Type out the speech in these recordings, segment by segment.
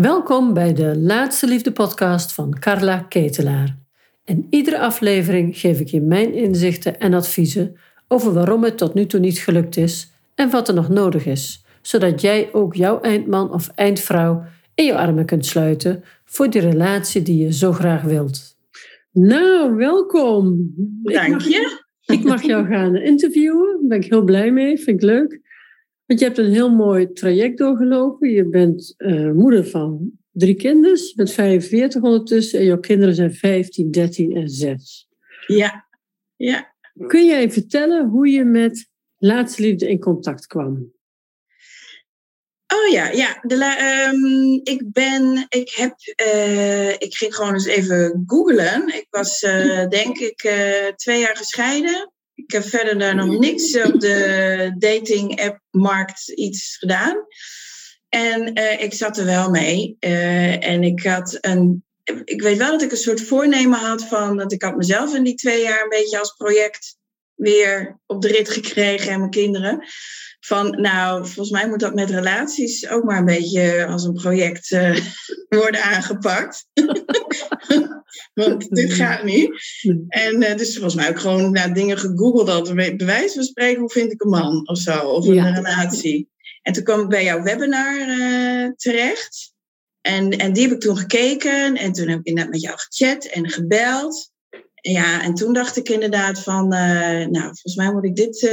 Welkom bij de Laatste Liefde podcast van Carla Ketelaar. In iedere aflevering geef ik je mijn inzichten en adviezen over waarom het tot nu toe niet gelukt is en wat er nog nodig is, zodat jij ook jouw eindman of eindvrouw in je armen kunt sluiten voor die relatie die je zo graag wilt. Nou, welkom. Dank je. Ik mag jou gaan interviewen. Daar ben ik heel blij mee. Vind ik leuk. Want je hebt een heel mooi traject doorgelopen. Je bent uh, moeder van drie kinderen. Je bent 45 ondertussen. En jouw kinderen zijn 15, 13 en 6. Ja, ja. Kun jij vertellen hoe je met laatste liefde in contact kwam? Oh ja, ja. De um, ik ben, ik heb, uh, ik ging gewoon eens even googlen. Ik was uh, denk ik uh, twee jaar gescheiden. Ik heb verder daar nog niks op de dating app markt iets gedaan. En ik zat er wel mee. en ik had een, ik weet wel dat ik een soort voornemen had van dat ik had mezelf in die twee jaar een beetje als project weer op de rit gekregen en mijn kinderen van, nou, volgens mij moet dat met relaties ook maar een beetje als een project uh, worden aangepakt. Want dit gaat niet. En uh, dus volgens mij ook gewoon naar dingen gegoogeld had. Bij wijze van spreken, hoe vind ik een man of zo? Of een relatie. En toen kwam ik bij jouw webinar uh, terecht. En, en die heb ik toen gekeken. En toen heb ik inderdaad met jou gechat en gebeld. Ja, en toen dacht ik inderdaad van, nou, volgens mij moet ik dit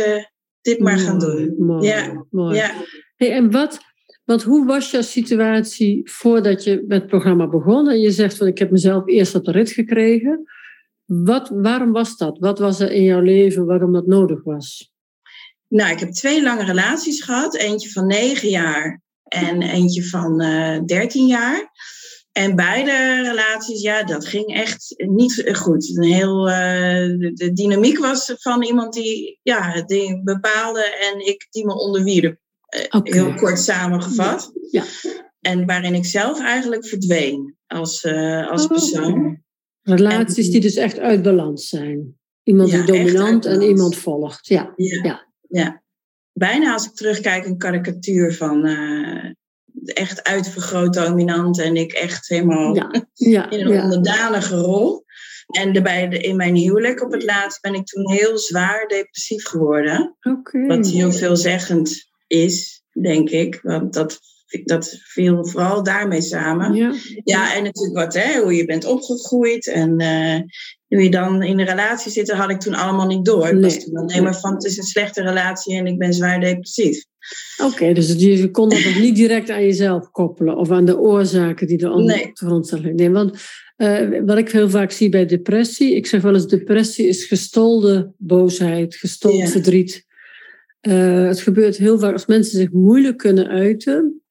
dit maar gaan doen. Mooi, ja, mooi. ja. Hey, en wat, want hoe was jouw situatie voordat je met het programma begon? En je zegt van ik heb mezelf eerst op de rit gekregen. Wat, waarom was dat? Wat was er in jouw leven waarom dat nodig was? Nou, ik heb twee lange relaties gehad. Eentje van negen jaar en eentje van uh, dertien jaar. En beide relaties, ja, dat ging echt niet goed. Een heel, uh, de, dynamiek was van iemand die, ja, die bepaalde en ik die me onderwierp. Uh, Heel kort samengevat. Ja. En waarin ik zelf eigenlijk verdween als, uh, als oh, persoon. Relaties die dus echt uit balans zijn. Iemand die dominant en iemand volgt. Ja. Ja. ja. ja. Bijna als ik terugkijk een karikatuur van echt uitvergroot dominant en ik echt helemaal ja, ja, in een onderdanige rol. En daarbij in mijn huwelijk op het laatst ben ik toen heel zwaar depressief geworden. Okay. Wat heel veelzeggend is, denk ik. Want dat, dat viel vooral daarmee samen. Ja, ja en natuurlijk wat, hè, hoe je bent opgegroeid en uh, hoe je dan in een relatie zit, had ik toen allemaal niet door. Ik was toen alleen maar van het is een slechte relatie en ik ben zwaar depressief. Oké, dus je kon dat nog niet direct aan jezelf koppelen of aan de oorzaken die de grond zijn. Nee, want uh, wat ik heel vaak zie bij depressie, ik zeg wel eens depressie is gestolde boosheid, gestold verdriet. Uh, het gebeurt heel vaak als mensen zich moeilijk kunnen uiten,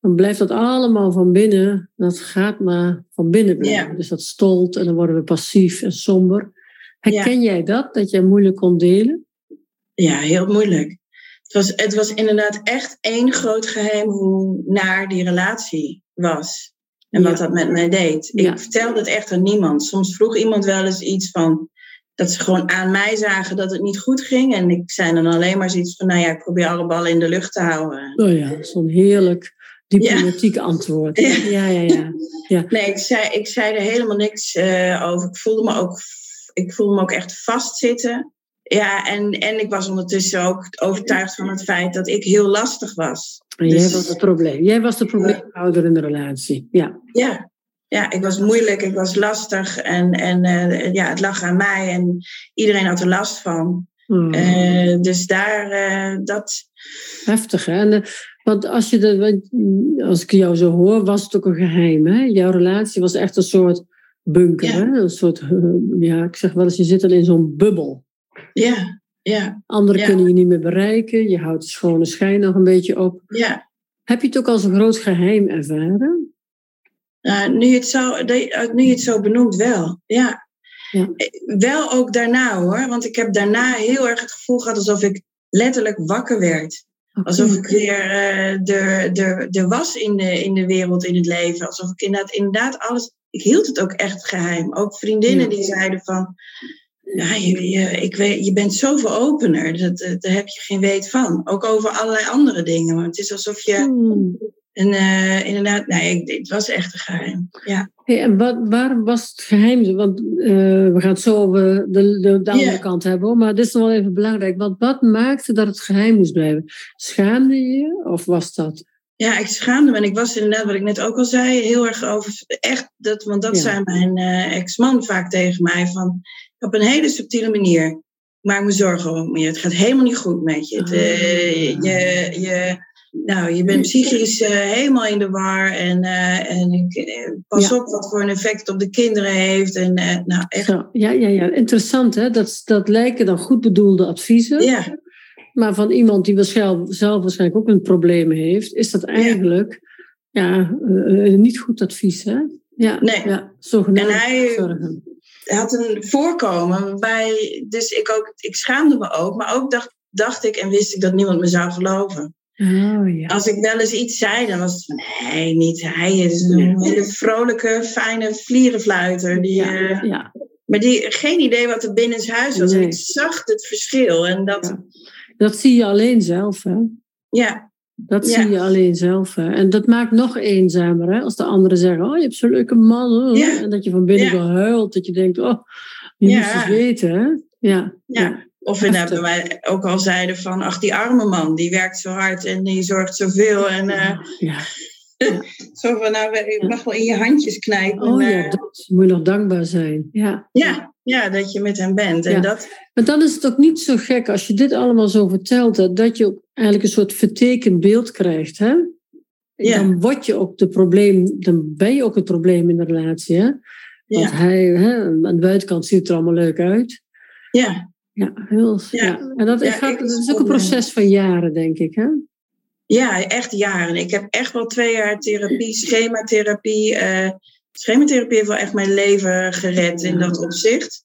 dan blijft dat allemaal van binnen. Dat gaat maar van binnen blijven. Dus dat stolt en dan worden we passief en somber. Herken jij dat, dat jij moeilijk kon delen? Ja, heel moeilijk. Het was, het was inderdaad echt één groot geheim hoe naar die relatie was. En wat dat met mij deed. Ik vertelde het echt aan niemand. Soms vroeg iemand wel eens iets van dat ze gewoon aan mij zagen dat het niet goed ging. En ik zei dan alleen maar zoiets van, nou ja, ik probeer alle ballen in de lucht te houden. Oh ja, zo'n heerlijk diplomatiek antwoord. Ja, ja, ja. ja. Nee, ik zei, ik zei er helemaal niks uh, over. Ik voelde me ook, ik voelde me ook echt vastzitten. Ja, en, en ik was ondertussen ook overtuigd van het feit dat ik heel lastig was. Dus, jij was het probleem. Jij was de probleemhouder in de relatie. Ja. ja. Ja, ik was moeilijk, ik was lastig en, en uh, ja, het lag aan mij en iedereen had er last van. Hmm. Uh, dus daar, uh, dat. Heftig, hè? En, want als, je de, als ik jou zo hoor, was het ook een geheim, hè? Jouw relatie was echt een soort bunker, ja. hè? Een soort, ja, ik zeg wel eens, je zit dan in zo'n bubbel. Ja, ja. Anderen kunnen je niet meer bereiken. Je houdt de schone schijn nog een beetje op. Ja. Heb je het ook als een groot geheim ervaren? Nu, je het zo, nu je het zo benoemt, wel. Ja. ja. Wel ook daarna hoor. Want ik heb daarna heel erg het gevoel gehad alsof ik letterlijk wakker werd. Alsof ik weer uh, er, er, er was in de, in de wereld, in het leven. Alsof ik inderdaad, inderdaad alles. Ik hield het ook echt geheim. Ook vriendinnen die zeiden van ja, je, je, ik weet, je bent zoveel opener. Dat, daar heb je geen weet van. Ook over allerlei andere dingen. Maar het is alsof je. Hmm. En uh, inderdaad, nee, het was echt een geheim. Ja. Hey, en wat, waar was het geheim? Want uh, we gaan het zo over de, de, de andere kant hebben. Maar dit is nog wel even belangrijk. Want wat maakte dat het geheim moest blijven? Schaamde je of was dat? Ja, ik schaamde me. En ik was inderdaad, wat ik net ook al zei, heel erg over. Echt, dat, want dat ja. zei mijn uh, ex-man vaak tegen mij. Van, op een hele subtiele manier. Ik maak me zorgen om je. Het gaat helemaal niet goed met je. Het, je, je nou, je bent psychisch uh, helemaal in de war en, uh, en uh, pas ja. op wat voor een effect het op de kinderen heeft. En, nou, echt. Zo, ja, ja, ja, interessant hè. Dat, dat lijken dan goed bedoelde adviezen. Ja. Maar van iemand die waarschijnlijk, zelf waarschijnlijk ook een probleem heeft, is dat eigenlijk ja. ja niet goed advies hè. Ja, nee. ja, en hij zorgen. had een voorkomen waarbij, dus ik, ook, ik schaamde me ook, maar ook dacht, dacht ik en wist ik dat niemand me zou geloven. Oh, ja. Als ik wel eens iets zei, dan was het van nee, niet hij. is een hele vrolijke, fijne vlierenfluiter. Die, ja, uh, ja. Maar die geen idee wat er binnen zijn huis was. Nee. En ik zag het verschil. En dat, dat zie je alleen zelf, hè? Ja. Dat zie je alleen zelf. Hè? En dat maakt nog eenzamer. Hè? Als de anderen zeggen, oh, je hebt zo'n leuke man. En dat je van binnen wel huilt. Dat je denkt, oh, je moet het weten. Hè? Ja. ja. Of inderdaad, wij ook al zeiden van, ach, die arme man, die werkt zo hard en die zorgt zoveel. En uh, ja. zo van, nou, ik mag wel in je handjes knijpen. Oh ja, dat moet je nog dankbaar zijn. Ja, ja, ja dat je met hem bent. En dat... Maar dan is het ook niet zo gek als je dit allemaal zo vertelt, dat je ook eigenlijk een soort vertekend beeld krijgt. Hè? Ja. Dan word je ook de probleem, dan ben je ook het probleem in de relatie. Hè? Want hij, hè, aan de buitenkant ziet het er allemaal leuk uit. Ja, Ja, heel. Ja. Ja. En dat, Ja, gaat, ik- dat is ook een proces van jaren, denk ik. Hè? ja, echt jaren. Ik heb echt wel twee jaar therapie, schematherapie. eh schematherapie heeft wel echt mijn leven gered in dat opzicht.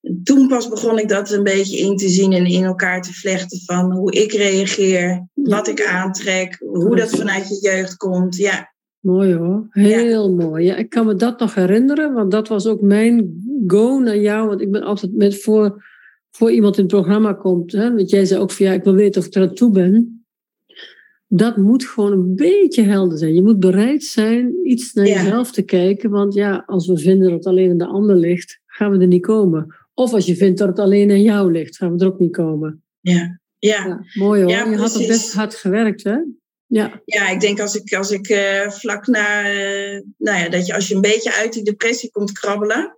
En Toen pas begon ik dat een beetje in te zien en in elkaar te vlechten van hoe ik reageer, wat ik aantrek, hoe dat vanuit je jeugd komt. Ja, Mooi hoor, heel mooi. Ja, ik kan me dat nog herinneren, want dat was ook mijn go naar jou. Want ik ben altijd met voor, voor iemand in het programma komt. Hè, want jij zei ook van ja, ik wil weten of ik er aan toe ben. Dat moet gewoon een beetje helder zijn. Je moet bereid zijn iets naar Ja. jezelf te kijken. Want ja, als we vinden dat het alleen aan de ander ligt, gaan we er niet komen. Of als je vindt dat het alleen aan jou ligt, gaan we er ook niet komen. ja, ja. Ja, mooi hoor. Ja, je had er precies. best hard gewerkt, hè? Ja, Ja, ik denk als ik, als ik eh, vlak na, eh, nou ja, dat je als je een beetje uit die depressie komt krabbelen,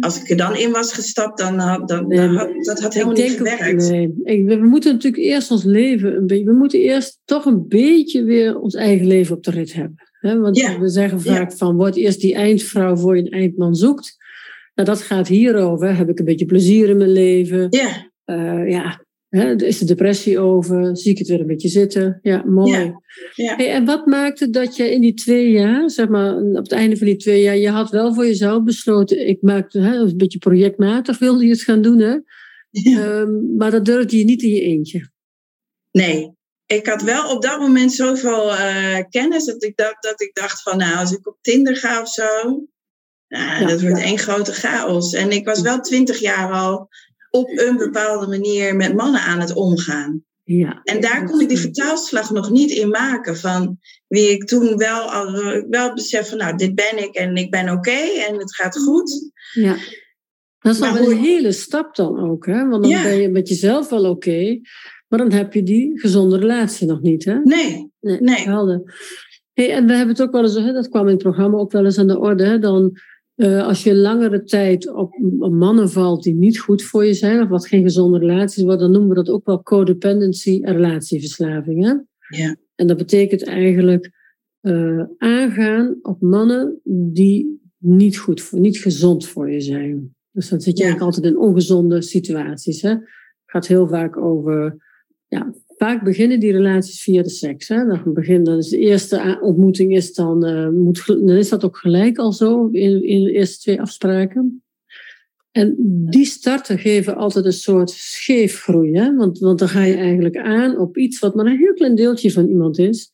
als ik er dan in was gestapt, dan had dan, Nee, dan maar had, dat had helemaal niet ook- gewerkt. nee. We, moeten natuurlijk eerst ons leven een beetje. We moeten eerst toch een beetje weer ons eigen leven op de rit hebben. Hè? Want Ja, we zeggen ja. vaak van word eerst die eindvrouw voor je een eindman zoekt. Nou, dat gaat hierover. Heb ik een beetje plezier in mijn leven? Ja, Eh, ja, hè? is de depressie over? Zie ik het weer een beetje zitten? Ja, mooi. Ja, ja. Hey, en wat maakte dat je in die twee jaar, zeg maar, op het einde van die twee jaar, je had wel voor jezelf besloten, ik maakte hè, een beetje projectmatig, wilde je het gaan doen, hè? ja. Ehm, maar dat durfde je niet in je eentje. Nee, ik had wel op dat moment zoveel eh, kennis dat ik, dacht, dat ik dacht van, nou, als ik op Tinder ga of zo, nou, dat wordt één grote chaos. En ik was wel twintig jaar al op een bepaalde manier met mannen aan het omgaan. Ja. En daar kon ik die vertaalslag nog niet in maken van wie ik toen wel, al, wel besef van, nou, dit ben ik en ik ben oké en het gaat goed. ja. Dat is nog een hele stap dan ook, hè? Want dan Ja. ben je met jezelf wel oké, maar dan heb je die gezonde relatie nog niet, hè? Nee, Nee, Nee. helder. Hey, en we hebben het ook wel eens, hè, dat kwam in het programma ook wel eens aan de orde, hè, dan eh, als je langere tijd op, op mannen valt die niet goed voor je zijn, of wat geen gezonde relaties worden, dan noemen we dat ook wel codependency en relatieverslaving. Hè? Ja. En dat betekent eigenlijk eh, aangaan op mannen die niet goed, voor, niet gezond voor je zijn. Dus dan zit je Ja. eigenlijk altijd in ongezonde situaties. Hè? Het gaat heel vaak over ja, vaak beginnen die relaties via de seks. Hè? Dan, begin, dan is de eerste ontmoeting is dan, eh, moet, dan is dat ook gelijk al zo in, in de eerste twee afspraken. En die starten geven altijd een soort scheefgroei. Hè? Want, want dan ga je eigenlijk aan op iets wat maar een heel klein deeltje van iemand is.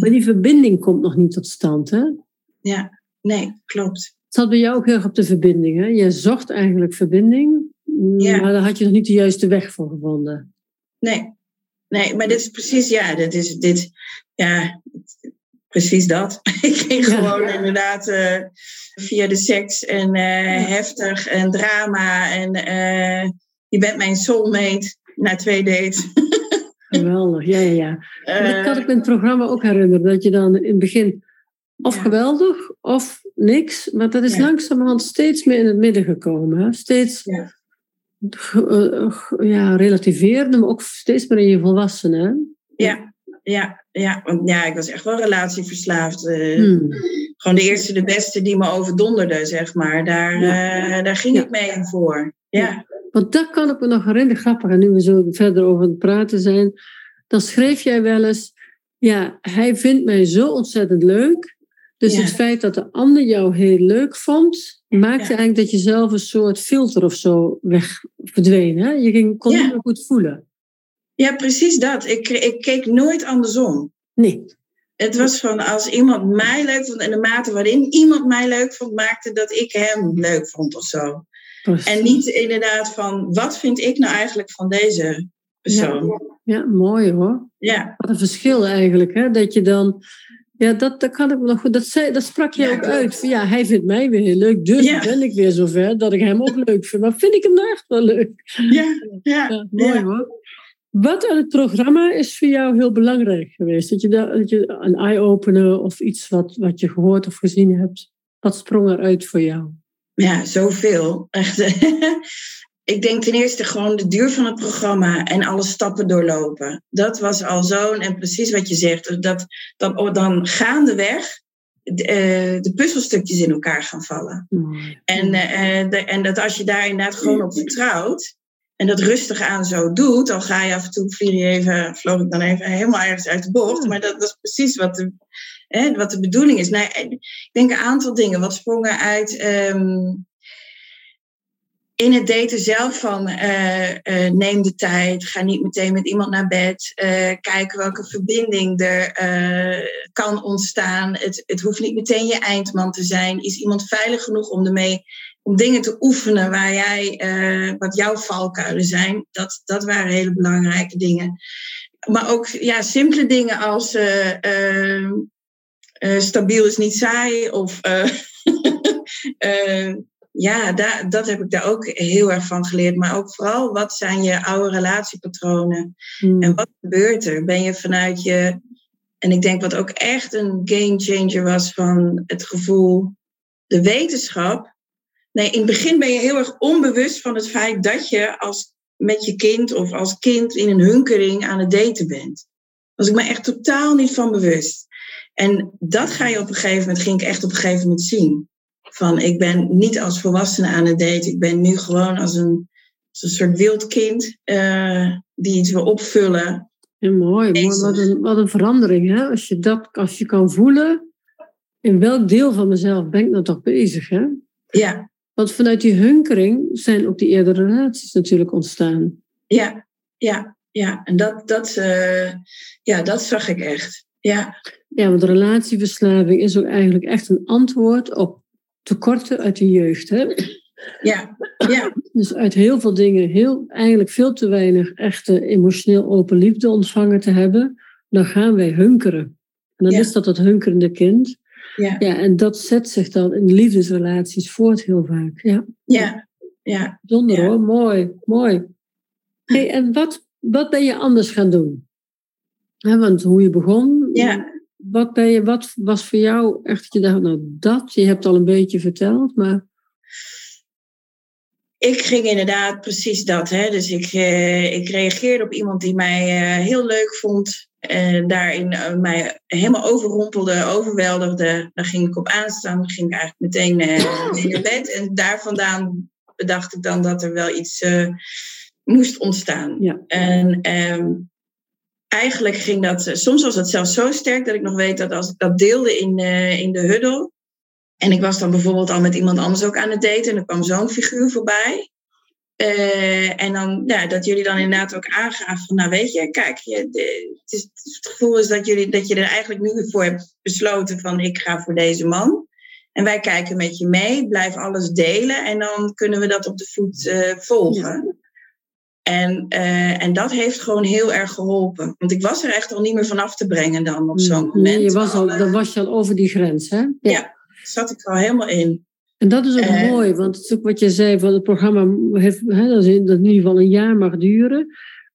Maar die verbinding komt nog niet tot stand. Hè? ja, nee, klopt. Het zat bij jou ook heel erg op de verbinding. Hè? Je zocht eigenlijk verbinding, Ja. maar daar had je nog niet de juiste weg voor gevonden. Nee, nee, maar dit is precies, ja, dit is dit. Ja, precies dat. ik ging gewoon inderdaad uh, via de seks en uh, heftig en drama en uh, je bent mijn soulmate na twee dates. Geweldig, ja, ja, ja. dat kan ik in het programma ook herinneren, dat je dan in het begin of geweldig of niks, maar dat is ja. langzamerhand steeds meer in het midden gekomen. Hè? Steeds ja. ja, relativeerde, maar ook steeds meer in je volwassenen. Ja, ja, ja, want ja, ik was echt wel relatieverslaafd. Uh, hmm. Gewoon de eerste, de beste die me overdonderde, zeg maar. Daar, ja. uh, daar ging ik mee in voor. Ja. Want dat kan ik me nog herinneren, grappig. En nu we zo verder over het praten zijn, dan schreef jij wel eens: Ja, hij vindt mij zo ontzettend leuk. Dus het feit dat de ander jou heel leuk vond, maakte eigenlijk dat je zelf een soort filter of zo weg verdween. Hè? Je ging, kon je goed voelen. Ja, precies dat. Ik, ik keek nooit andersom. Nee. Het was van als iemand mij leuk vond en de mate waarin iemand mij leuk vond, maakte dat ik hem leuk vond of zo. En niet inderdaad van wat vind ik nou eigenlijk van deze persoon. Ja, ja mooi hoor. Ja. Wat een verschil eigenlijk, hè? Dat je dan. Ja, dat, dat kan ik me nog goed. Dat, zei, dat sprak je ook uit. Ja, hij vindt mij weer heel leuk. Dus ben ik weer zover dat ik hem ook leuk vind. Maar vind ik hem nou echt wel leuk? Ja, ja, mooi hoor. Wat aan het programma is voor jou heel belangrijk geweest? Dat je, dat je een eye-opener of iets wat, wat je gehoord of gezien hebt, wat sprong eruit voor jou? Ja, zoveel. Echt. Ik denk ten eerste gewoon de duur van het programma en alle stappen doorlopen. Dat was al zo'n, en precies wat je zegt, dat, dat dan gaandeweg de, uh, de puzzelstukjes in elkaar gaan vallen. En, uh, de, en dat als je daar inderdaad gewoon op vertrouwt, en dat rustig aan zo doet, dan ga je af en toe, vlieg je even, vloog ik dan even helemaal ergens uit de bocht. Maar dat, dat is precies wat de, hè, wat de bedoeling is. Nou, ik denk een aantal dingen. Wat sprongen uit um, in het daten zelf van uh, uh, neem de tijd, ga niet meteen met iemand naar bed, uh, kijk welke verbinding er kan ontstaan. Het, het hoeft niet meteen je eindman te zijn. Is iemand veilig genoeg om ermee om dingen te oefenen waar jij, wat jouw valkuilen zijn. Dat, dat waren hele belangrijke dingen. Maar ook ja, simpele dingen als uh, stabiel is niet saai. Of ja, daar, dat heb ik daar ook heel erg van geleerd. Maar ook vooral, wat zijn je oude relatiepatronen? Hmm. En wat gebeurt er? Ben je vanuit je... En ik denk wat ook echt een game changer was van het gevoel... De wetenschap Nee, in het begin ben je heel erg onbewust van het feit dat je als, met je kind of als kind in een hunkering aan het daten bent. Daar was ik me echt totaal niet van bewust. En dat ga je op een gegeven moment, ging ik echt op een gegeven moment zien. Van ik ben niet als volwassene aan het daten, ik ben nu gewoon als een, als een soort wild kind uh, die iets wil opvullen. Ja, mooi, mooi. Wat, een, wat een verandering. Hè? Als, je dat, als je kan voelen, in welk deel van mezelf ben ik nou toch bezig? Hè? Ja, want vanuit die hunkering zijn ook die eerdere relaties natuurlijk ontstaan. Ja, ja, ja. En dat, dat, uh, ja, dat zag ik echt. Ja. ja, want relatieverslaving is ook eigenlijk echt een antwoord op tekorten uit de jeugd. Hè? Ja, ja. Dus uit heel veel dingen heel, eigenlijk veel te weinig echte emotioneel open liefde ontvangen te hebben, dan gaan wij hunkeren. En dan is dat het hunkerende kind. Ja. ja, en dat zet zich dan in liefdesrelaties voort heel vaak. Ja, ja. ja. Bijzonder hoor, mooi, mooi. Hey, en wat, wat ben je anders gaan doen? want hoe je begon, ja. Wat, ben je, wat was voor jou echt dat je dacht, nou dat, je hebt al een beetje verteld, maar... Ik ging inderdaad precies dat. Hè? Dus ik, uh, ik reageerde op iemand die mij uh, heel leuk vond. En daarin uh, mij helemaal overrompelde, overweldigde. Daar ging ik op aanstaan. Dan ging ik eigenlijk meteen uh, naar bed. En daar vandaan bedacht ik dan dat er wel iets moest ontstaan. Ja. En um, eigenlijk ging dat, soms was het zelfs zo sterk dat ik nog weet dat als ik dat deelde in, in de huddle. En ik was dan bijvoorbeeld al met iemand anders ook aan het daten. En er kwam zo'n figuur voorbij. Uh, en dan, ja, dat jullie dan inderdaad ook aangaven van, nou weet je, kijk, je, het, is, het, gevoel is dat, jullie, dat je er eigenlijk nu voor hebt besloten van, ik ga voor deze man. En wij kijken met je mee, blijf alles delen en dan kunnen we dat op de voet volgen. En, uh, en dat heeft gewoon heel erg geholpen. Want ik was er echt al niet meer vanaf te brengen dan op zo'n moment. Nee, je was al, dan was je al over die grens, hè? Ja, ja zat ik al helemaal in. En dat is ook uh, mooi, want het is ook wat je zei, van het programma heeft, hè, dat, in, dat in ieder geval een jaar mag duren.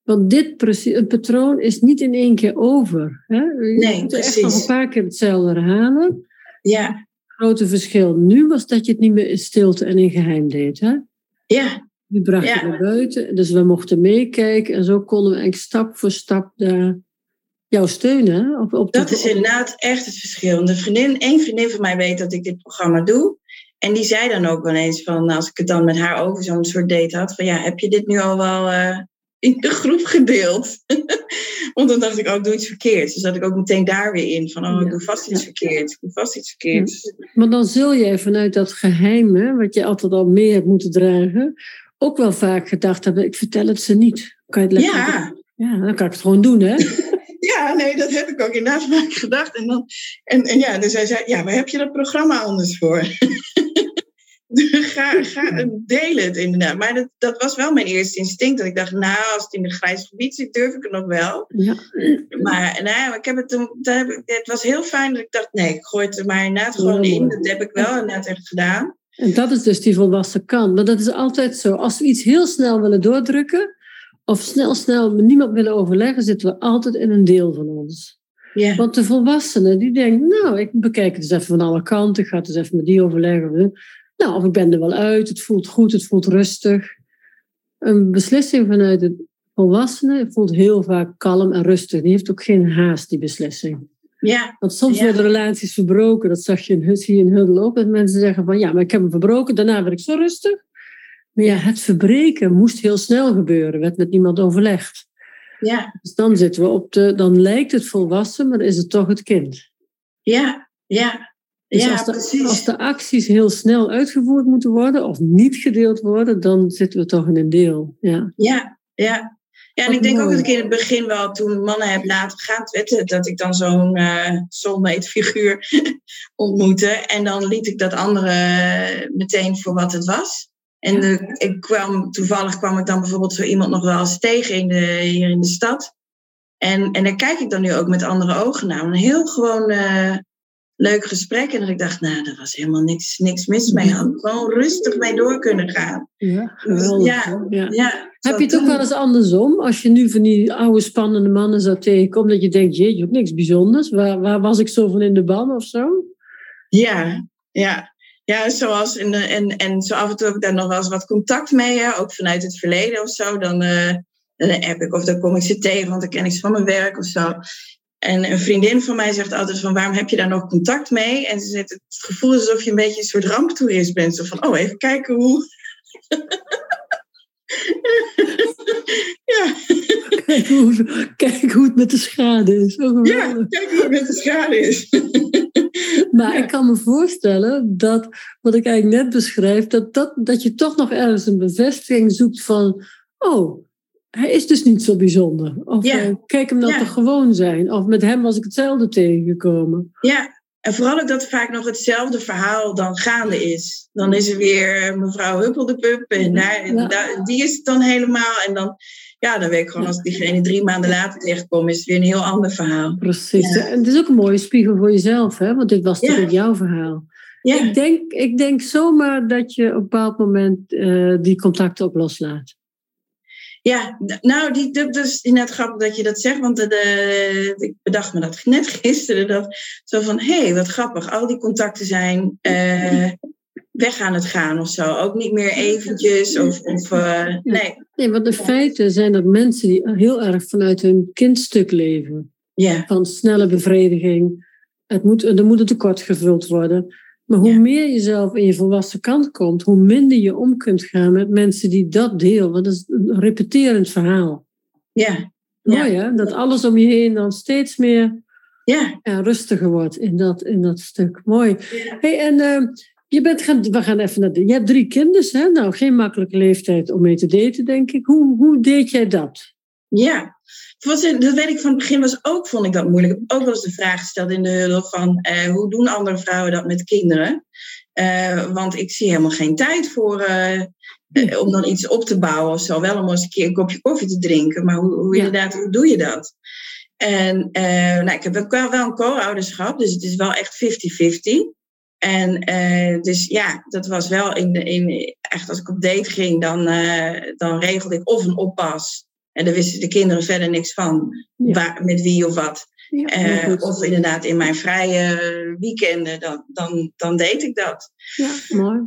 Want dit het patroon is niet in één keer over. Hè? Je nee, moet precies. echt nog een paar keer hetzelfde herhalen. Ja. Het grote verschil nu was dat je het niet meer in stilte en in geheim deed. Hè? Ja. Die bracht je Ja. naar buiten, dus we mochten meekijken. En zo konden we eigenlijk stap voor stap daar jou steunen. Op, op Dat de- is inderdaad echt het verschil. De vriendin, één vriendin van mij weet dat ik dit programma doe. En die zei dan ook wel eens van, als ik het dan met haar over zo'n soort date had, van ja, heb je dit nu al wel eh, in de groep gedeeld? Want dan dacht ik, oh, ik doe iets verkeerds. Dus zat ik ook meteen daar weer in, van oh, ik doe vast iets ja. verkeerds. Ik doe vast iets verkeerds. Maar dan zul jij vanuit dat geheime, wat je altijd al mee hebt moeten dragen, ook wel vaak gedacht hebben, ik vertel het ze niet. Kan je het lekker Ja, Ja, dan kan ik het gewoon doen, hè? ja, nee, dat heb ik ook inderdaad vaak gedacht. En, dan, en, en ja, dus hij zei, ja, waar heb je dat programma anders voor? ga, ga deel het inderdaad. Maar dat, dat was wel mijn eerste instinct. Dat ik dacht, nou, als het in een grijs gebied zit, durf ik het nog wel. Ja. Maar maar ik heb het, heb ik, het was heel fijn dat ik dacht, nee, ik gooi het er maar inderdaad gewoon Ja, in. Dat heb ik wel inderdaad echt gedaan. En dat is dus die volwassen kant. Maar dat is altijd zo. Als we iets heel snel willen doordrukken, of snel, snel met niemand willen overleggen, zitten we altijd in een deel van ons. Ja, Want de volwassene die denkt, nou, ik bekijk het eens even van alle kanten, ik ga het eens even met die overleggen. Nou, of ik ben er wel uit, het voelt goed, het voelt rustig. Een beslissing vanuit de volwassene voelt heel vaak kalm en rustig. Die heeft ook geen haast, die beslissing. Ja, Want soms Ja. worden relaties verbroken. Dat zag je in, je in Huddle ook. Dat mensen zeggen van ja, maar ik heb hem verbroken. Daarna werd ik zo rustig. Maar ja, het verbreken moest heel snel gebeuren. Werd met niemand overlegd. ja, Dus dan zitten we op de... Dan lijkt het volwassen, maar dan is het toch het kind. ja, ja. Dus ja, als, de, precies. als de acties heel snel uitgevoerd moeten worden... of niet gedeeld worden, dan zitten we toch in een deel. Ja, Ja, ja. Ja, en ik denk ook dat ik in het begin wel, toen mannen heb laten gaan, wetten, dat ik dan zo'n eh soulmate figuur ontmoette. En dan liet ik dat andere meteen voor wat het was. En de, ik kwam, toevallig kwam ik dan bijvoorbeeld zo iemand nog wel eens tegen in de, hier in de stad. En, en daar kijk ik dan nu ook met andere ogen naar. Een heel gewoon eh, leuk gesprek. En dat ik dacht, nou, daar was helemaal niks, niks mis mee. Had gewoon rustig mee door kunnen gaan. ja geweldig. Ja, ja. Ja, Heb je het ook wel eens andersom? Als je nu van die oude spannende mannen zou tegenkomen, dat je denkt, jeetje, ook niks bijzonders. Waar, waar was ik zo van in de ban of zo? Ja, ja. Ja, zoals in de, en, en zo af en toe heb ik daar nog wel eens wat contact mee, hè, ook vanuit het verleden of zo. Dan, eh dan app ik of dan kom ik ze tegen, want dan ken ik ze van mijn werk of zo. En een vriendin van mij zegt altijd van, waarom heb je daar nog contact mee? En ze zegt, het gevoel is alsof je een beetje een soort ramptoerist bent. Zo van, oh, even kijken hoe... ja, Kijk hoe, kijk hoe het met de schade is. Zo ja, kijk hoe het met de schade is. Maar ik kan me voorstellen dat, wat ik eigenlijk net beschrijf, dat, dat, dat je toch nog ergens een bevestiging zoekt van, oh, hij is dus niet zo bijzonder. Of Ja. eh, kijk hem dan Ja. toch gewoon zijn. Of met hem was ik hetzelfde tegengekomen. Ja, en vooral ook dat vaak nog hetzelfde verhaal dan gaande is. Dan is er weer mevrouw Huppel de Pup en daar, Ja. daar- die is het dan helemaal. En dan, ja, dan weet ik gewoon als diegene drie maanden later tegenkomt, is het weer een heel ander verhaal. Precies. Ja. En het is ook een mooie spiegel voor jezelf, hè? want dit was Ja. natuurlijk jouw verhaal. Ja, Ik, denk, ik denk zomaar dat je op een bepaald moment eh, die contacten ook loslaat. Ja nou, die, dat is inderdaad grappig dat je dat zegt, want de, de- ik bedacht me dat net gisteren. Dat, zo van, hé, hey, wat grappig, al die contacten zijn eh, weg aan het gaan of zo. Ook niet meer eventjes of, of eh, nee. Nee, want de feiten zijn dat mensen die heel erg vanuit hun kindstuk leven. Ja, Van snelle bevrediging. Het moet, er moet een tekort gevuld worden. Maar hoe Ja. meer je zelf in je volwassen kant komt, hoe minder je om kunt gaan met mensen die dat deel. Want dat is een repeterend verhaal. ja, Mooi hè? Dat alles om je heen dan steeds meer ja. ja, rustiger wordt in dat, in dat stuk. Mooi. Hey, en eh, je bent gaan, we gaan even naar de, je hebt drie kinders, hè? Nou, geen makkelijke leeftijd om mee te daten, denk ik. Hoe, hoe deed jij dat? Ja, Wat, dat weet ik van het begin was ook, vond ik dat moeilijk. Ik heb ook wel eens de vraag gesteld in de huddle van eh, hoe doen andere vrouwen dat met kinderen? want ik zie helemaal geen tijd voor om dan iets op te bouwen of zo. Wel om eens een keer een kopje koffie te drinken. Maar hoe, hoe inderdaad, hoe doe je dat? En nou, ik heb ook wel, wel een co-ouderschap, dus het is wel echt 50-50. En uh, dus ja, dat was wel in de. In, echt als ik op date ging, dan, uh, dan regelde ik of een oppas. En daar wisten de kinderen verder niks van, waar, met wie of wat. Ja, uh, of inderdaad in mijn vrije weekenden, dan, dan, dan deed ik dat. Ja, mooi.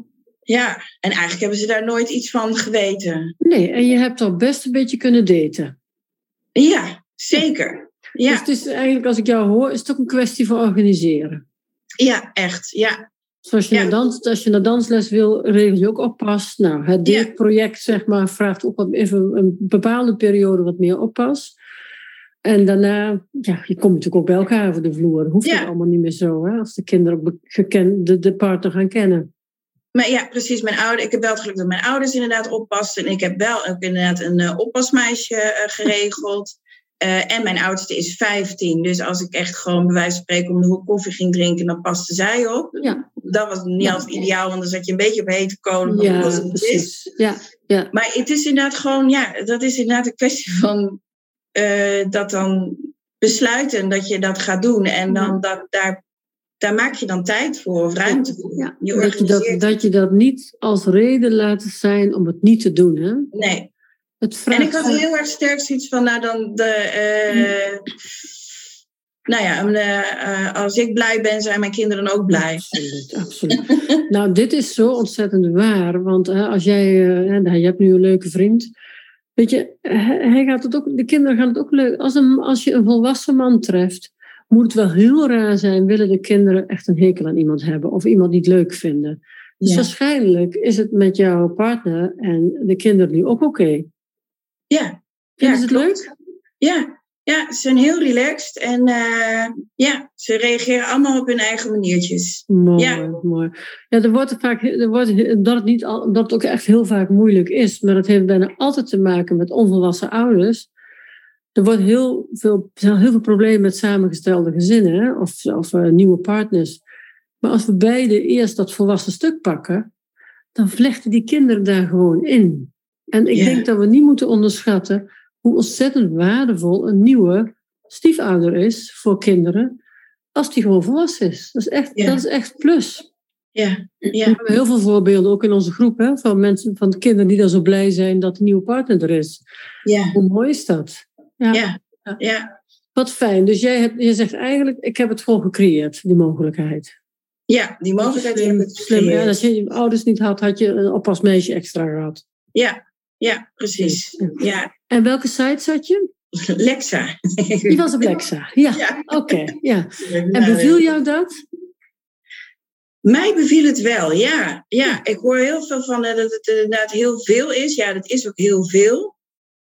Ja, en eigenlijk hebben ze daar nooit iets van geweten. Nee, en je hebt al best een beetje kunnen daten. Ja, zeker. Ja. Dus het is eigenlijk, als ik jou hoor, is het ook een kwestie van organiseren. Ja, echt. Ja. Zoals je, naar dans, als je naar dansles wil, regel je ook oppas. Nou, het deelproject zeg maar, vraagt ook wat, even een bepaalde periode wat meer oppas. En daarna, ja, je komt natuurlijk ook bij elkaar over de vloer. Hoeft ja. allemaal niet meer zo, hè, als de kinderen gekend, de, de partner gaan kennen. Maar ja, precies. Mijn ouder, ik heb wel het geluk dat mijn ouders inderdaad oppassen. En ik heb wel ook inderdaad een uh, oppasmeisje uh, geregeld. Uh, en mijn oudste is 15. Dus als ik echt gewoon bij wijze van spreken om de hoek koffie ging drinken, dan paste zij op. Ja. Dat was niet ja. altijd ideaal, want dan zat je een beetje op hete kolen. Ja, was het precies. Ja, ja. Maar het is inderdaad gewoon, ja, dat is inderdaad een kwestie van uh, dat dan besluiten dat je dat gaat doen. En dan dat, daar, daar maak je dan tijd voor of ruimte voor. Ja. Je dat, je dat, dat je dat niet als reden laat zijn om het niet te doen. Hè? Nee, en ik had heel erg sterk zoiets van, nou dan de. Uh, nou ja, uh, als ik blij ben, zijn mijn kinderen ook blij. Absoluut, absoluut. nou, dit is zo ontzettend waar. Want als jij, nou, je hebt nu een leuke vriend. Weet je, hij gaat het ook, de kinderen gaan het ook leuk. Als, een, als je een volwassen man treft, moet het wel heel raar zijn, willen de kinderen echt een hekel aan iemand hebben of iemand niet leuk vinden. Dus waarschijnlijk is het met jouw partner en de kinderen nu ook oké. Ja. Vinden ja, het leuk? Ja. ja, ze zijn heel relaxed en uh, ja, ze reageren allemaal op hun eigen maniertjes. Mooi, ja. mooi. Ja, er wordt vaak, er wordt, dat, het niet, dat het ook echt heel vaak moeilijk is, maar dat heeft bijna altijd te maken met onvolwassen ouders. Er wordt heel veel, zijn heel veel problemen met samengestelde gezinnen hè? of, of uh, nieuwe partners. Maar als we beide eerst dat volwassen stuk pakken, dan vlechten die kinderen daar gewoon in. En ik denk dat we niet moeten onderschatten hoe ontzettend waardevol een nieuwe stiefouder is voor kinderen, als die gewoon volwassen is. Dat is echt, dat is echt plus. Ja. Ja. We hebben heel veel voorbeelden, ook in onze groep, hè, van mensen, van kinderen die dan zo blij zijn dat een nieuwe partner er is. Ja. Hoe mooi is dat? Ja. ja. Wat fijn. Dus jij hebt, je zegt eigenlijk, ik heb het gewoon gecreëerd, die mogelijkheid. Ja, die mogelijkheid heb ik Slim. Ja, als je je ouders niet had, had je een oppasmeisje extra gehad. Ja, ja, precies. Ja. En welke site zat je? Lexa. Die was op Lexa, ja. ja. Oké, ja. En beviel jou dat? Mij beviel het wel, ja. ja. Ik hoor heel veel van dat het inderdaad heel veel is. Ja, dat is ook heel veel.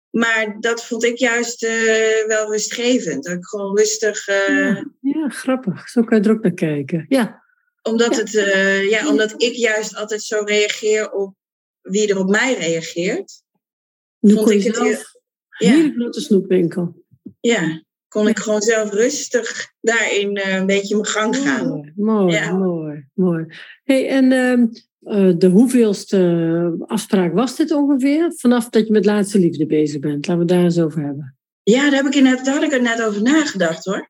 Maar dat vond ik juist uh, wel rustgevend. Dat ik gewoon rustig... Uh... Ja, ja, grappig. Zo kan je er ook naar kijken. Ja. Omdat, Het, uh, ja, omdat ik juist altijd zo reageer op wie er op mij reageert. Vond ik het heel, ja. grote snoepwinkel. Ja, kon ik gewoon zelf rustig daarin uh, een beetje mijn gang gaan. Mooi, mooi, ja. mooi. mooi. Hey, en uh, de hoeveelste afspraak was dit ongeveer? Vanaf dat je met laatste liefde bezig bent. Laten we daar eens over hebben. Ja, daar, heb ik inderdaad, daar had ik er net over nagedacht hoor.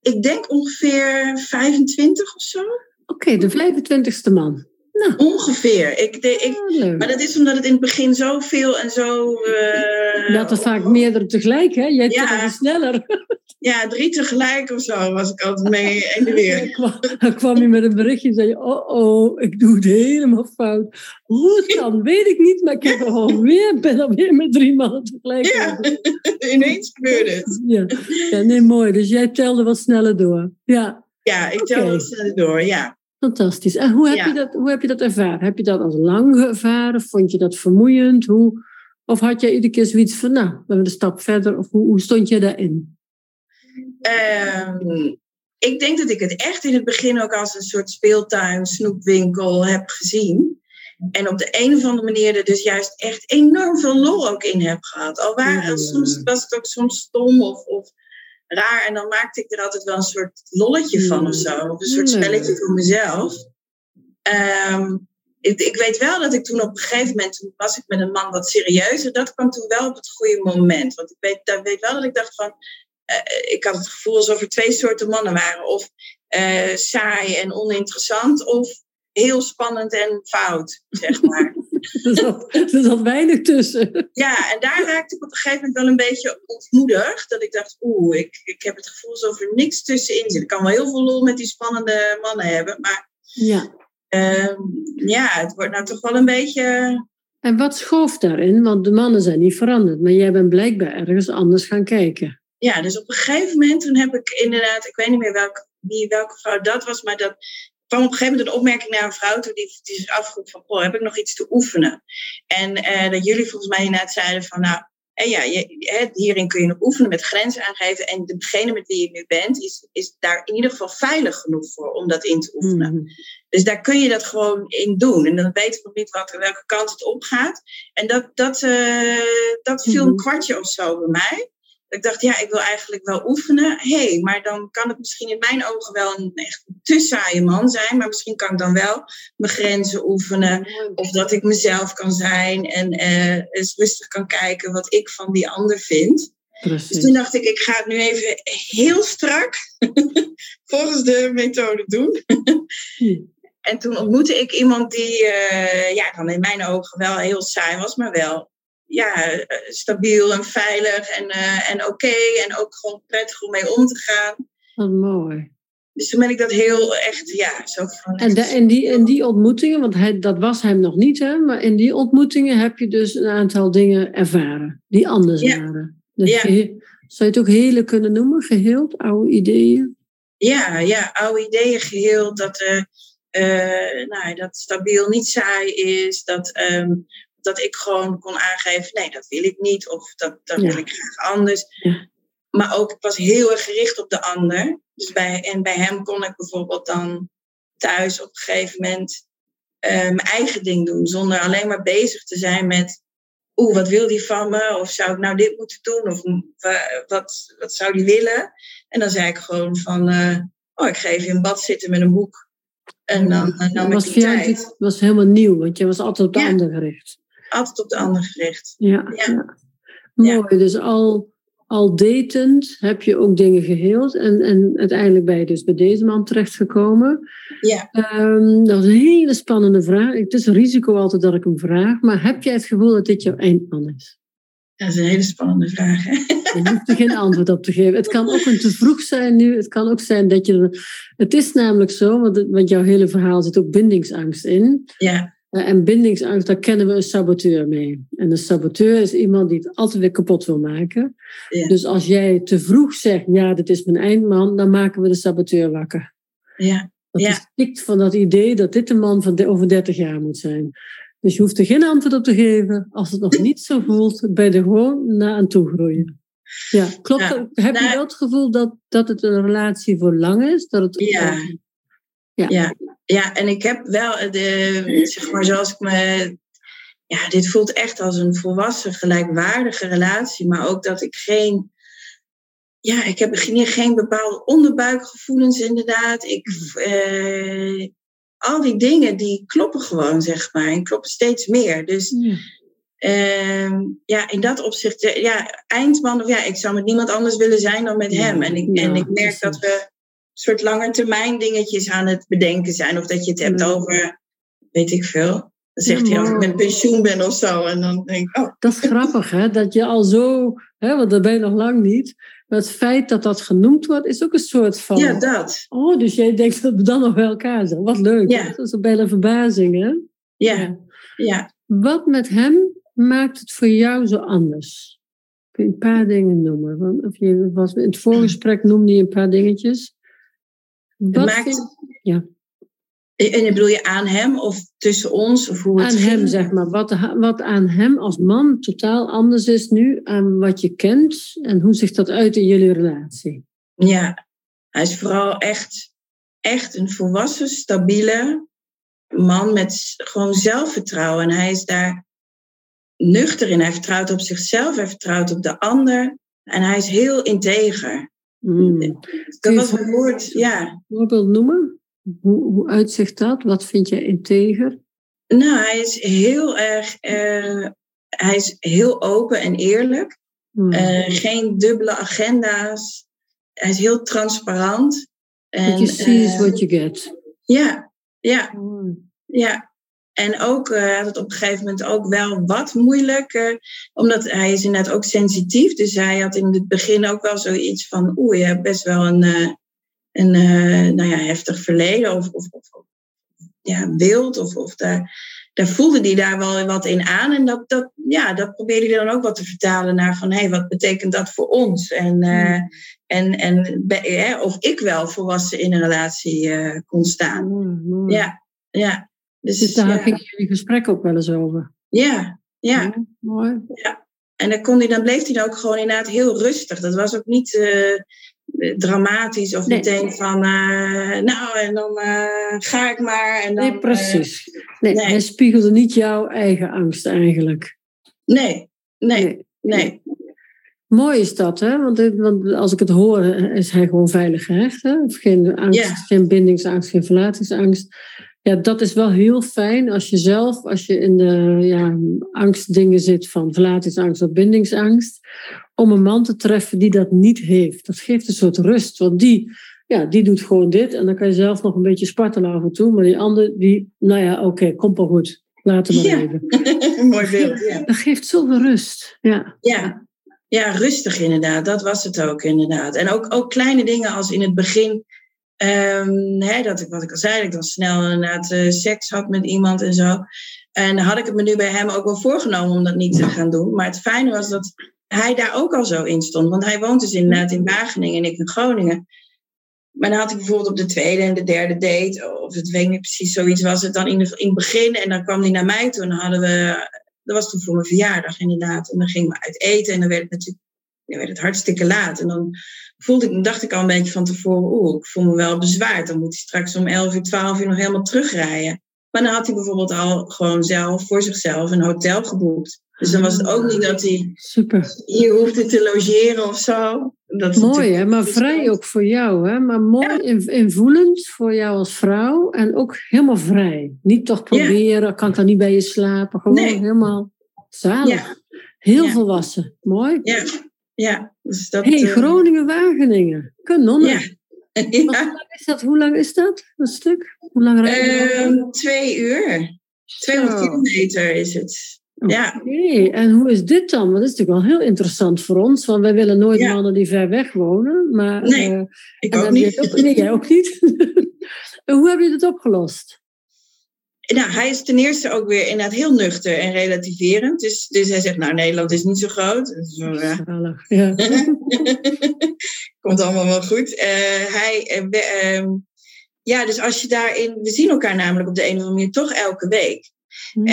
Ik denk ongeveer 25 of zo. Oké, okay, de 25ste man. Nou. Ongeveer. Ik, de, ik, oh, maar dat is omdat het in het begin zoveel en zo. Uh, dat er vaak meerdere tegelijk, hè? Jij ja, sneller. Ja, drie tegelijk of zo was ik altijd mee de weer. Dan kwam je met een berichtje en zei je: Oh, oh, ik doe het helemaal fout. Hoe het kan, weet ik niet, maar ik heb er alweer, ben alweer met drie mannen tegelijk. Ja, ineens gebeurde het. Ja. ja, nee, mooi. Dus jij telde wat sneller door. Ja, ja ik telde wat sneller door, ja. Fantastisch. En hoe heb, je dat, hoe heb je dat ervaren? Heb je dat als lang ervaren? Vond je dat vermoeiend? Hoe, of had je iedere keer zoiets van, nou, we hebben een stap verder? Of hoe, hoe stond je daarin? Um, ik denk dat ik het echt in het begin ook als een soort speeltuin, snoepwinkel heb gezien. En op de een of andere manier er dus juist echt enorm veel lol ook in heb gehad. Al waar, soms was het ook soms stom of, of raar. En dan maakte ik er altijd wel een soort lolletje van of zo. Of een soort spelletje voor mezelf. Ehm, ik, ik, weet wel dat ik toen op een gegeven moment, toen was ik met een man wat serieuzer. Dat kwam toen wel op het goede moment. Want ik weet, dat weet wel dat ik dacht van, uh, ik had het gevoel alsof er twee soorten mannen waren. Of uh, saai en oninteressant, of heel spannend en fout, zeg maar. er, zat, er zat weinig tussen. Ja, en daar raakte ik op een gegeven moment wel een beetje ontmoedigd. Dat ik dacht, oeh, ik, ik heb het gevoel alsof er niks tussenin zit. Ik kan wel heel veel lol met die spannende mannen hebben, maar... Ja. Uh, ja, het wordt nou toch wel een beetje... En wat schoof daarin? Want de mannen zijn niet veranderd, maar jij bent blijkbaar ergens anders gaan kijken. Ja, dus op een gegeven moment toen heb ik inderdaad, ik weet niet meer welke, wie, welke vrouw dat was, maar dat kwam op een gegeven moment een opmerking naar een vrouw toe die, die zich afvroeg van, oh, heb ik nog iets te oefenen? En uh, dat jullie volgens mij inderdaad zeiden van, nou, en ja, je, hierin kun je nog oefenen met grenzen aangeven. En degene met wie je nu bent, is, is daar in ieder geval veilig genoeg voor om dat in te oefenen. Mm. Dus daar kun je dat gewoon in doen. En dan weet ik nog niet wat, welke kant het op gaat. En dat, dat, uh, dat viel een mm-hmm. kwartje of zo bij mij. Ik dacht, ja, ik wil eigenlijk wel oefenen. Hé, hey, maar dan kan het misschien in mijn ogen wel een echt te saaie man zijn. Maar misschien kan ik dan wel mijn grenzen oefenen. Of dat ik mezelf kan zijn. En uh, eens rustig kan kijken wat ik van die ander vind. Precies. Dus toen dacht ik, ik ga het nu even heel strak volgens de methode doen. Hm. En toen ontmoette ik iemand die, uh, ja, dan in mijn ogen wel heel saai was, maar wel ja, eh, stabiel en veilig en, uh, en oké. en ook gewoon prettig om mee om te gaan. Wat mooi. Dus toen ben ik dat heel echt, ja, zo van... En, de, en, die, en die ontmoetingen, want hij, dat was hem nog niet, hè? Maar in die ontmoetingen heb je dus een aantal dingen ervaren die anders waren. Dus ja. zou je het ook hele kunnen noemen, geheeld, oude ideeën? Ja, ja, oude ideeën geheeld, dat, uh, uh, nou, dat stabiel niet saai is, dat um, dat ik gewoon kon aangeven, nee, dat wil ik niet. Of dat, dat wil ik graag anders. Ja. Maar ook, ik was heel erg gericht op de ander. Dus bij, en bij hem kon ik bijvoorbeeld dan thuis op een gegeven moment uh, mijn eigen ding doen. Zonder alleen maar bezig te zijn met, oeh, wat wil die van me? Of zou ik nou dit moeten doen? Of wat, wat zou die willen? En dan zei ik gewoon van, uh, oh, ik geef je een bad zitten met een boek. En dan nam was tijd. was helemaal nieuw, want je was altijd op de ander gericht altijd op de ander gericht. Ja, ja. mooi. Dus al, al datend heb je ook dingen geheeld. En, en uiteindelijk ben je dus bij deze man terechtgekomen. Ja. Um, dat is een hele spannende vraag. Het is een risico altijd dat ik hem vraag. Maar heb jij het gevoel dat dit jouw eindman is? Dat is een hele spannende vraag. Hè? Je hoeft er geen antwoord op te geven. Het kan ook een te vroeg zijn nu. Het kan ook zijn dat je. Het is namelijk zo, want, want jouw hele verhaal zit ook bindingsangst in. Ja. Eh, en bindingsangst, daar kennen we een saboteur mee. En een saboteur is iemand die het altijd weer kapot wil maken. Dus als jij te vroeg zegt, ja, dit is mijn eindman, dan maken we de saboteur wakker. Ja. Dat ja. is stikt van dat idee dat dit een man van de, over 30 jaar moet zijn. Dus je hoeft er geen antwoord op te geven. Als het nog niet zo voelt, ben je er gewoon naar aan toe groeien. Ja, klopt. Heb je nou- wel het gevoel dat, dat het een relatie voor lang is? Dat het ja. Ja. ja. Ja, en ik heb wel, de, zeg maar zoals ik me. Ja, dit voelt echt als een volwassen, gelijkwaardige relatie. Maar ook dat ik geen. Ja, ik heb geen bepaalde onderbuikgevoelens, inderdaad. Ik, eh, al die dingen die kloppen gewoon, zeg maar. En kloppen steeds meer. Dus. Ja. Uh, ja, in dat opzicht, ja, eindman, of ja, ik zou met niemand anders willen zijn dan met hem. En ik, en ik merk dat we soort langetermijn dingetjes aan het bedenken zijn. Of dat je het hebt over, weet ik veel. Dan zegt hij als ik met pensioen ben of zo. En dan denk ik, oh. Dat is grappig, hè? Dat je al zo, hè, want dat ben je nog lang niet. Maar het feit dat dat genoemd wordt, is ook een soort van... Ja, dat. Oh, dus jij denkt dat we dan nog bij elkaar zijn. Wat leuk. Ja. Dat is een bijna verbazing, hè? Ja. ja. Wat met hem maakt het voor jou zo anders? Kun je een paar dingen noemen? Want of je was, in het voorgesprek noemde je een paar dingetjes. Wat maakt, ja. En bedoel je aan hem of tussen ons? Of hoe het aan hem, zeg maar. Wat, wat aan hem als man totaal anders is nu aan wat je kent en hoe zich dat uit in jullie relatie? Ja, hij is vooral echt, echt een volwassen, stabiele man met gewoon zelfvertrouwen. En hij is daar nuchter in. Hij vertrouwt op zichzelf, hij vertrouwt op de ander. En hij is heel integer. Mm. Dat was een woord, ja. Voorbeeld noemen? Hoe, hoe uitzicht dat? Wat vind je integer? Nou, hij is heel erg, uh, hij is heel open en eerlijk. Hmm. Uh, geen dubbele agenda's. Hij is heel transparant. En, what you see is what you get. Ja, ja, hmm. ja. En ook uh, had het op een gegeven moment ook wel wat moeilijk, omdat hij is inderdaad ook sensitief. Dus hij had in het begin ook wel zoiets van, oeh, je hebt best wel een, een nou ja, heftig verleden of, of, of ja, wild. Of, of daar, daar voelde hij daar wel wat in aan. En dat, dat, ja, dat probeerde hij dan ook wat te vertalen naar van hé, hey, wat betekent dat voor ons? En, uh, en, en of ik wel volwassen in een relatie kon staan. Mooi, Ja, ja. Dus, dus daar ja. ging jullie gesprek ook wel eens over. Ja, ja. mooi. Ja. En dan, kon hij, dan bleef hij dan ook gewoon inderdaad heel rustig. Dat was ook niet. Uh, dramatisch of meteen van, uh, nou, en dan uh, ga ik maar. En dan, nee, precies. Nee, nee, hij spiegelde niet jouw eigen angst eigenlijk. Nee, nee, nee. Mooi is dat, hè? Want, want, als ik het hoor, is hij gewoon veilig gehecht. Hè? Geen angst, yeah. geen bindingsangst, geen verlatingsangst. Ja, dat is wel heel fijn als je zelf, als je in de ja, angstdingen zit van verlatingsangst of bindingsangst, om een man te treffen die dat niet heeft. Dat geeft een soort rust, want die, ja, die doet gewoon dit en dan kan je zelf nog een beetje spartelen af en toe, maar die andere, die, nou ja, oké, komt wel goed. Laten we even. Mooi beeld, ja. Dat geeft zoveel rust, ja. Ja. Ja, rustig inderdaad. Dat was het ook inderdaad. En ook, ook kleine dingen als in het begin Um, dat ik, wat ik al zei, dat ik dan snel inderdaad uh, seks had met iemand en zo. En had ik het me nu bij hem ook wel voorgenomen om dat niet te gaan doen. Maar het fijne was dat hij daar ook al zo in stond. Want hij woont dus inderdaad in Wageningen en ik in Groningen. Maar dan had ik bijvoorbeeld op de tweede en de derde date, of het weet niet precies, zoiets was het dan in, de, in het begin. En dan kwam hij naar mij toe en hadden we, dat was toen voor mijn verjaardag inderdaad. En dan gingen we uit eten en dan werd het natuurlijk werd het hartstikke laat. En dan voelde ik, dacht ik al een beetje van tevoren, oeh, ik voel me wel bezwaard. Dan moet hij straks om 11 uur, 12 uur nog helemaal terugrijden. Maar dan had hij bijvoorbeeld al gewoon zelf voor zichzelf een hotel geboekt. Dus dan was het ook niet dat hij Super. hier hoefde te logeren of zo. Dat mooi, hè? maar vrij ook voor jou. Hè? Maar mooi ja. invoelend voor jou als vrouw. En ook helemaal vrij. Niet toch proberen, kan ik dan niet bij je slapen. Gewoon helemaal zalig. Heel volwassen. Mooi. Ja, ja. Dus dat, hey, eh, Groningen-Wageningen. Kanon. Ja. ja. Hoe, lang is dat? Hoe lang is dat, dat stuk? Hoe lang rijden uh, Twee uur. 200 kilometer is het. Ja. En hoe is dit dan? Want dat is natuurlijk wel heel interessant voor ons. Want wij willen nooit mannen die ver weg wonen. Maar, nee, uh, ik ook niet. Ook, nee, jij ook niet. hoe heb je dit opgelost? Nou, hij is ten eerste ook weer inderdaad heel nuchter en relativerend. Dus, dus hij zegt, nou, Nederland is niet zo groot. Zo, uh, ja. Komt allemaal wel goed. Uh, hij, uh, ja, dus als je daarin... We zien elkaar namelijk op de een of andere manier toch elke week. Mm.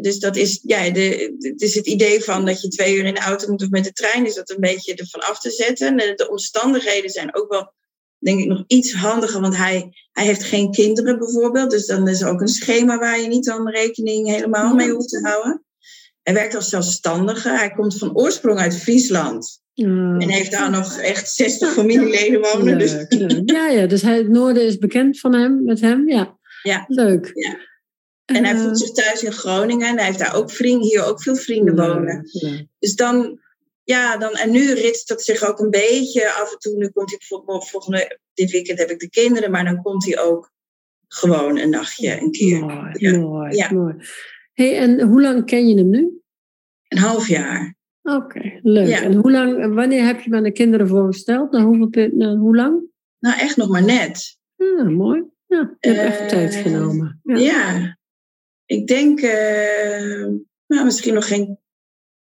dus dat is, ja, de, het is het idee van dat je twee uur in de auto moet of met de trein, is dat een beetje ervan af te zetten. De, de omstandigheden zijn ook wel denk ik nog iets handiger, want hij, hij heeft geen kinderen bijvoorbeeld. Dus dan is er ook een schema waar je niet dan rekening helemaal mee hoeft te houden. Hij werkt als zelfstandige. Hij komt van oorsprong uit Friesland. En heeft daar nog echt 60 familieleden wonen. Dus. Ja, ja, dus hij, het noorden is bekend van hem, met hem. Ja, ja. leuk. Ja. En hij voelt zich thuis in Groningen. En hij heeft daar ook vrienden, hier ook veel vrienden wonen. Dus dan, ja, dan, en nu ritst dat zich ook een beetje af en toe. Nu komt hij bijvoorbeeld volgende, dit weekend heb ik de kinderen, maar dan komt hij ook gewoon een nachtje, een keer. Mooi, ja. mooi, ja. mooi. Hey, en hoe lang ken je hem nu? Een half jaar. Oké, leuk. En hoe lang, wanneer heb je me aan de kinderen voorgesteld? Na hoeveel, na, hoe lang? Nou, echt nog maar net. Ja, mooi. Ja, je hebt tijd eh, genomen. Ja, ja. ik denk, uh, nou, misschien nog geen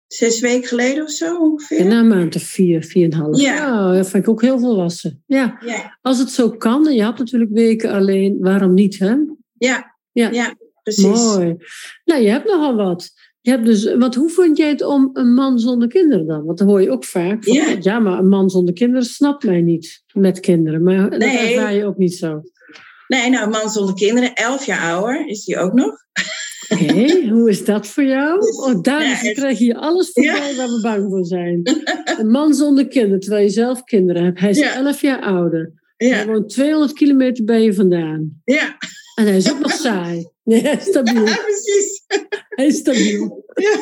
zes weken geleden of zo ongeveer. na een maand of vier, vier en een half. Ja. dat vind ik ook heel volwassen. Ja. ja. Als het zo kan, en je had natuurlijk weken alleen, waarom niet, hè? Ja, ja. ja precies. Mooi. Nou, je hebt nogal wat. Je hebt dus, wat, hoe vond jij het om een man zonder kinderen dan? Want dan hoor je ook vaak van, ja. ja, maar een man zonder kinderen snapt mij niet met kinderen. Maar nee. dat ervaar je ook niet zo. Nee, nou, een man zonder kinderen, elf jaar ouder is hij ook nog. Oké, hoe is dat voor jou? Oh, daar ja, krijg je alles voorbij ja. waar we bang voor zijn. Een man zonder kinderen, terwijl je zelf kinderen hebt. Hij is elf jaar ouder. Ja. Hij woont 200 kilometer bij je vandaan. Ja. En hij is ook nog saai. Nee, hij is stabiel. Ja, precies. Hij is stabiel. Ja.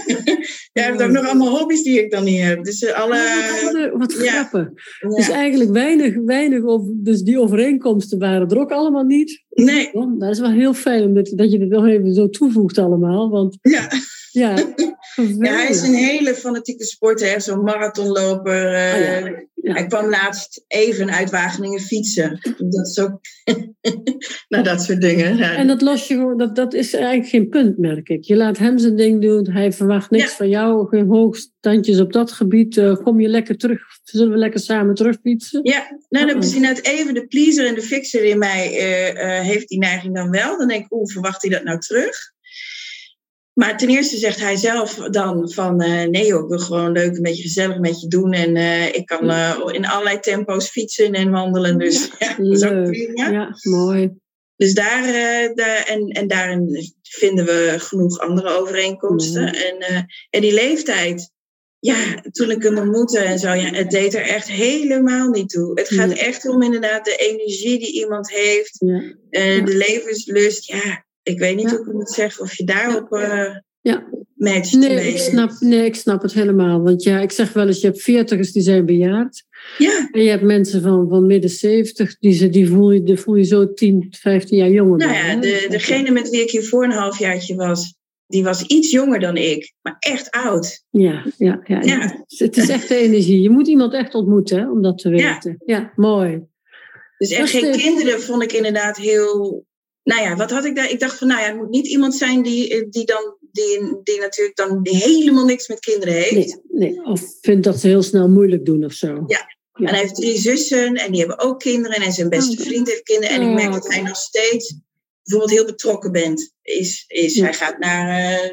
Jij hebt ook nog allemaal hobby's die ik dan niet heb. Dus eh, alle... Wat, wat Ja. grappig. Ja. Dus eigenlijk weinig, weinig over, dus die overeenkomsten waren er ook allemaal niet. Nee, Ja, dat is wel heel fijn om dit, dat je dit nog even zo toevoegt allemaal. Want ja. ja, ja, hij is een hele fanatieke sporter, zo'n marathonloper. eh, Oh ja. Hij kwam laatst even uit Wageningen fietsen. Dat is ook... nou, dat soort dingen. Ja. En dat los je gewoon, dat, dat is eigenlijk geen punt, merk ik. Je laat hem zijn ding doen, hij verwacht niks Ja. van jou, geen hoogstandjes op dat gebied. Eh, kom je lekker terug, zullen we lekker samen terugfietsen? Ja, nou, dan Oh. is net even de pleaser en de fixer in mij eh, eh, heeft die neiging dan wel. Dan denk ik, oeh, verwacht hij dat nou terug? Maar ten eerste zegt hij zelf dan van, eh, nee joh, ik wil gewoon leuk, een beetje gezellig met je doen. En eh, ik kan eh, in allerlei tempo's fietsen en wandelen. Dus ja, dat is ook Leuk. prima. Ja, mooi. Dus daar, daar, en, en daarin vinden we genoeg andere overeenkomsten. En, en die leeftijd, ja, toen ik hem ontmoette en zo, ja, het deed er echt helemaal niet toe. Het gaat echt om inderdaad de energie die iemand heeft, Ja. de levenslust. Ja, ik weet niet Ja. hoe ik moet zeggen, of je daarop eh Ja. matcht. Nee, ik snap, nee, ik snap het helemaal. Want ja, ik zeg wel eens, je hebt veertigers die zijn bejaard. Ja, En je hebt mensen van, van midden zeventig, die, ze- die, voel je, die voel je zo 10, 15 jaar jonger. nou ja, de, degene met wie ik hier voor een halfjaartje was, die was iets jonger dan ik, maar echt oud. Ja, ja, ja, ja. Het is echt de energie. Je moet iemand echt ontmoeten hè, om dat te weten. Ja, mooi. Dus is geen de- kinderen vond ik inderdaad heel. Nou ja, wat had ik daar? Ik dacht van, nou ja, het moet niet iemand zijn die, eh, die dan, die, die natuurlijk dan helemaal niks met kinderen heeft. Nee, nee. Of vindt dat ze heel snel moeilijk doen of zo. Ja. En hij heeft drie zussen en die hebben ook kinderen. En zijn beste Oh. vriend heeft kinderen. En ik Oh, merk dat oké. hij nog steeds bijvoorbeeld heel betrokken bent. Is, is Ja. Hij gaat naar eh,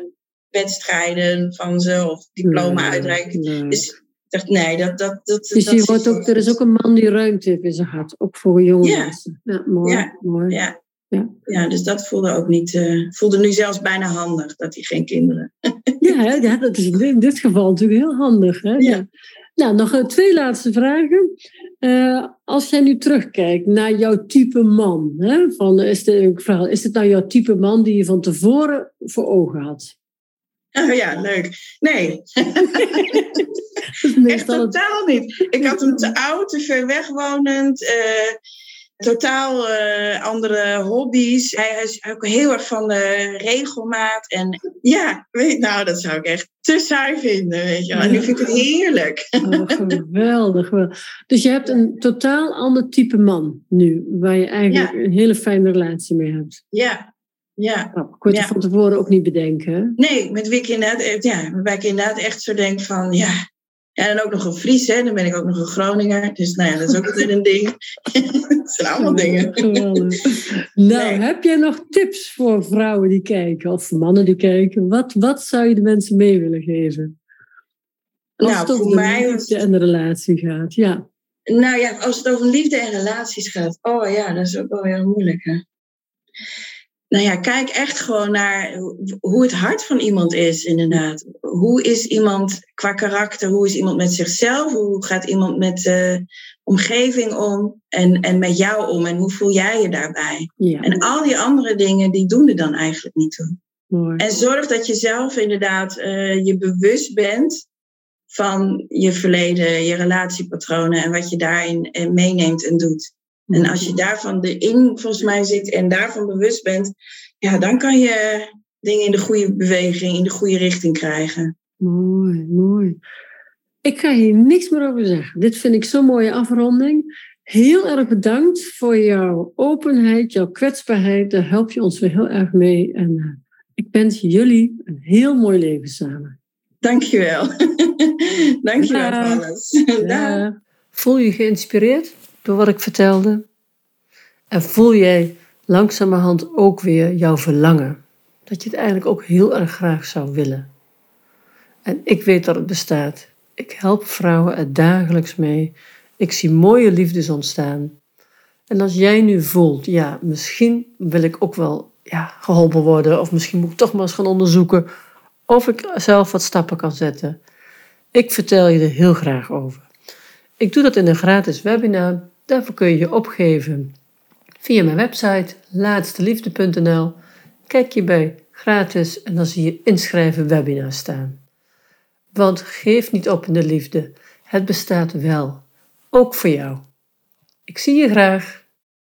wedstrijden van ze of diploma Nee, uitreiken. nee. Dus ik dacht, nee, dat... dat, dat Dus dat je wordt ook, er is ook een man die ruimte heeft in zijn hart. Ook voor jonge Ja. mensen. Ja, mooi. Ja. mooi. Ja. Ja. Ja. dus dat voelde ook niet... eh, voelde nu zelfs bijna handig, dat hij geen kinderen... Ja, ja, dat is in dit geval natuurlijk heel handig. Hè? Ja. Nou, nog eh, twee laatste vragen. Eh, als jij nu terugkijkt naar jouw type man, hè, van, is, de, ik vraag, is het nou jouw type man die je van tevoren voor ogen had? Oh ja, leuk. Nee, echt het- totaal niet. Ik had hem te oud, te ver weg wonend. Eh, totaal eh, andere hobby's. Hij is ook heel erg van de regelmaat. En ja, weet, nou, dat zou ik echt te saai vinden. Weet je wel. En nu vind ik het heerlijk. Oh, geweldig, geweldig. Dus je hebt een totaal ander type man nu, waar je eigenlijk Ja. een hele fijne relatie mee hebt. Ja, ja. Nou, ik kon Ja. van tevoren ook niet bedenken. hè? Nee, met wie ik inderdaad, eh, ja, waarbij ik inderdaad echt zo denk van, ja. Ja, en ook nog een Fries, hè. Dan ben ik ook nog een Groninger. Dus nou ja, dat is ook altijd een ding. Het zijn allemaal dingen. Geweldig. Nou, Nee. heb jij nog tips voor vrouwen die kijken of voor mannen die kijken? Wat, wat zou je de mensen mee willen geven? Als Nou, het over mij liefde en de relatie gaat. Ja. Nou ja, als het over liefde en relaties gaat. Oh ja, dat is ook wel heel moeilijk. Hè? Nou ja, kijk echt gewoon naar hoe- het hart van iemand is, inderdaad. Hoe is iemand qua karakter? Hoe is iemand met zichzelf? Hoe gaat iemand met de omgeving om? En, en met jou om? En hoe voel jij je daarbij? ja, En al die andere dingen, die doen er dan eigenlijk niet toe. mooi. En zorg dat je zelf inderdaad eh, je bewust bent van je verleden, je relatiepatronen en wat je daarin eh, meeneemt en doet. En als je daarvan erin volgens mij zit en daarvan bewust bent, ja, dan kan je dingen in de goede beweging, in de goede richting krijgen. Mooi, mooi. Ik ga hier niks meer over zeggen. Dit vind ik zo'n mooie afronding. Heel erg bedankt voor jouw openheid, jouw kwetsbaarheid. Daar help je ons weer heel erg mee. En eh, ik wens jullie een heel mooi leven samen. Dankjewel. Dankjewel Dag. voor alles. Voel je geïnspireerd door wat ik vertelde? En voel jij langzamerhand ook weer jouw verlangen? Dat je het eigenlijk ook heel erg graag zou willen. En ik weet dat het bestaat. Ik help vrouwen er dagelijks mee. Ik zie mooie liefdes ontstaan. En als jij nu voelt, ja, misschien wil ik ook wel ja, geholpen worden, of misschien moet ik toch maar eens gaan onderzoeken of ik zelf wat stappen kan zetten. Ik vertel je er heel graag over. Ik doe dat in een gratis webinar. Daarvoor kun je je opgeven via mijn website laatsteliefde.nl. Kijk je bij gratis en dan zie je inschrijven webinar staan. Want geef niet op in de liefde, het bestaat wel, ook voor jou. Ik zie je graag.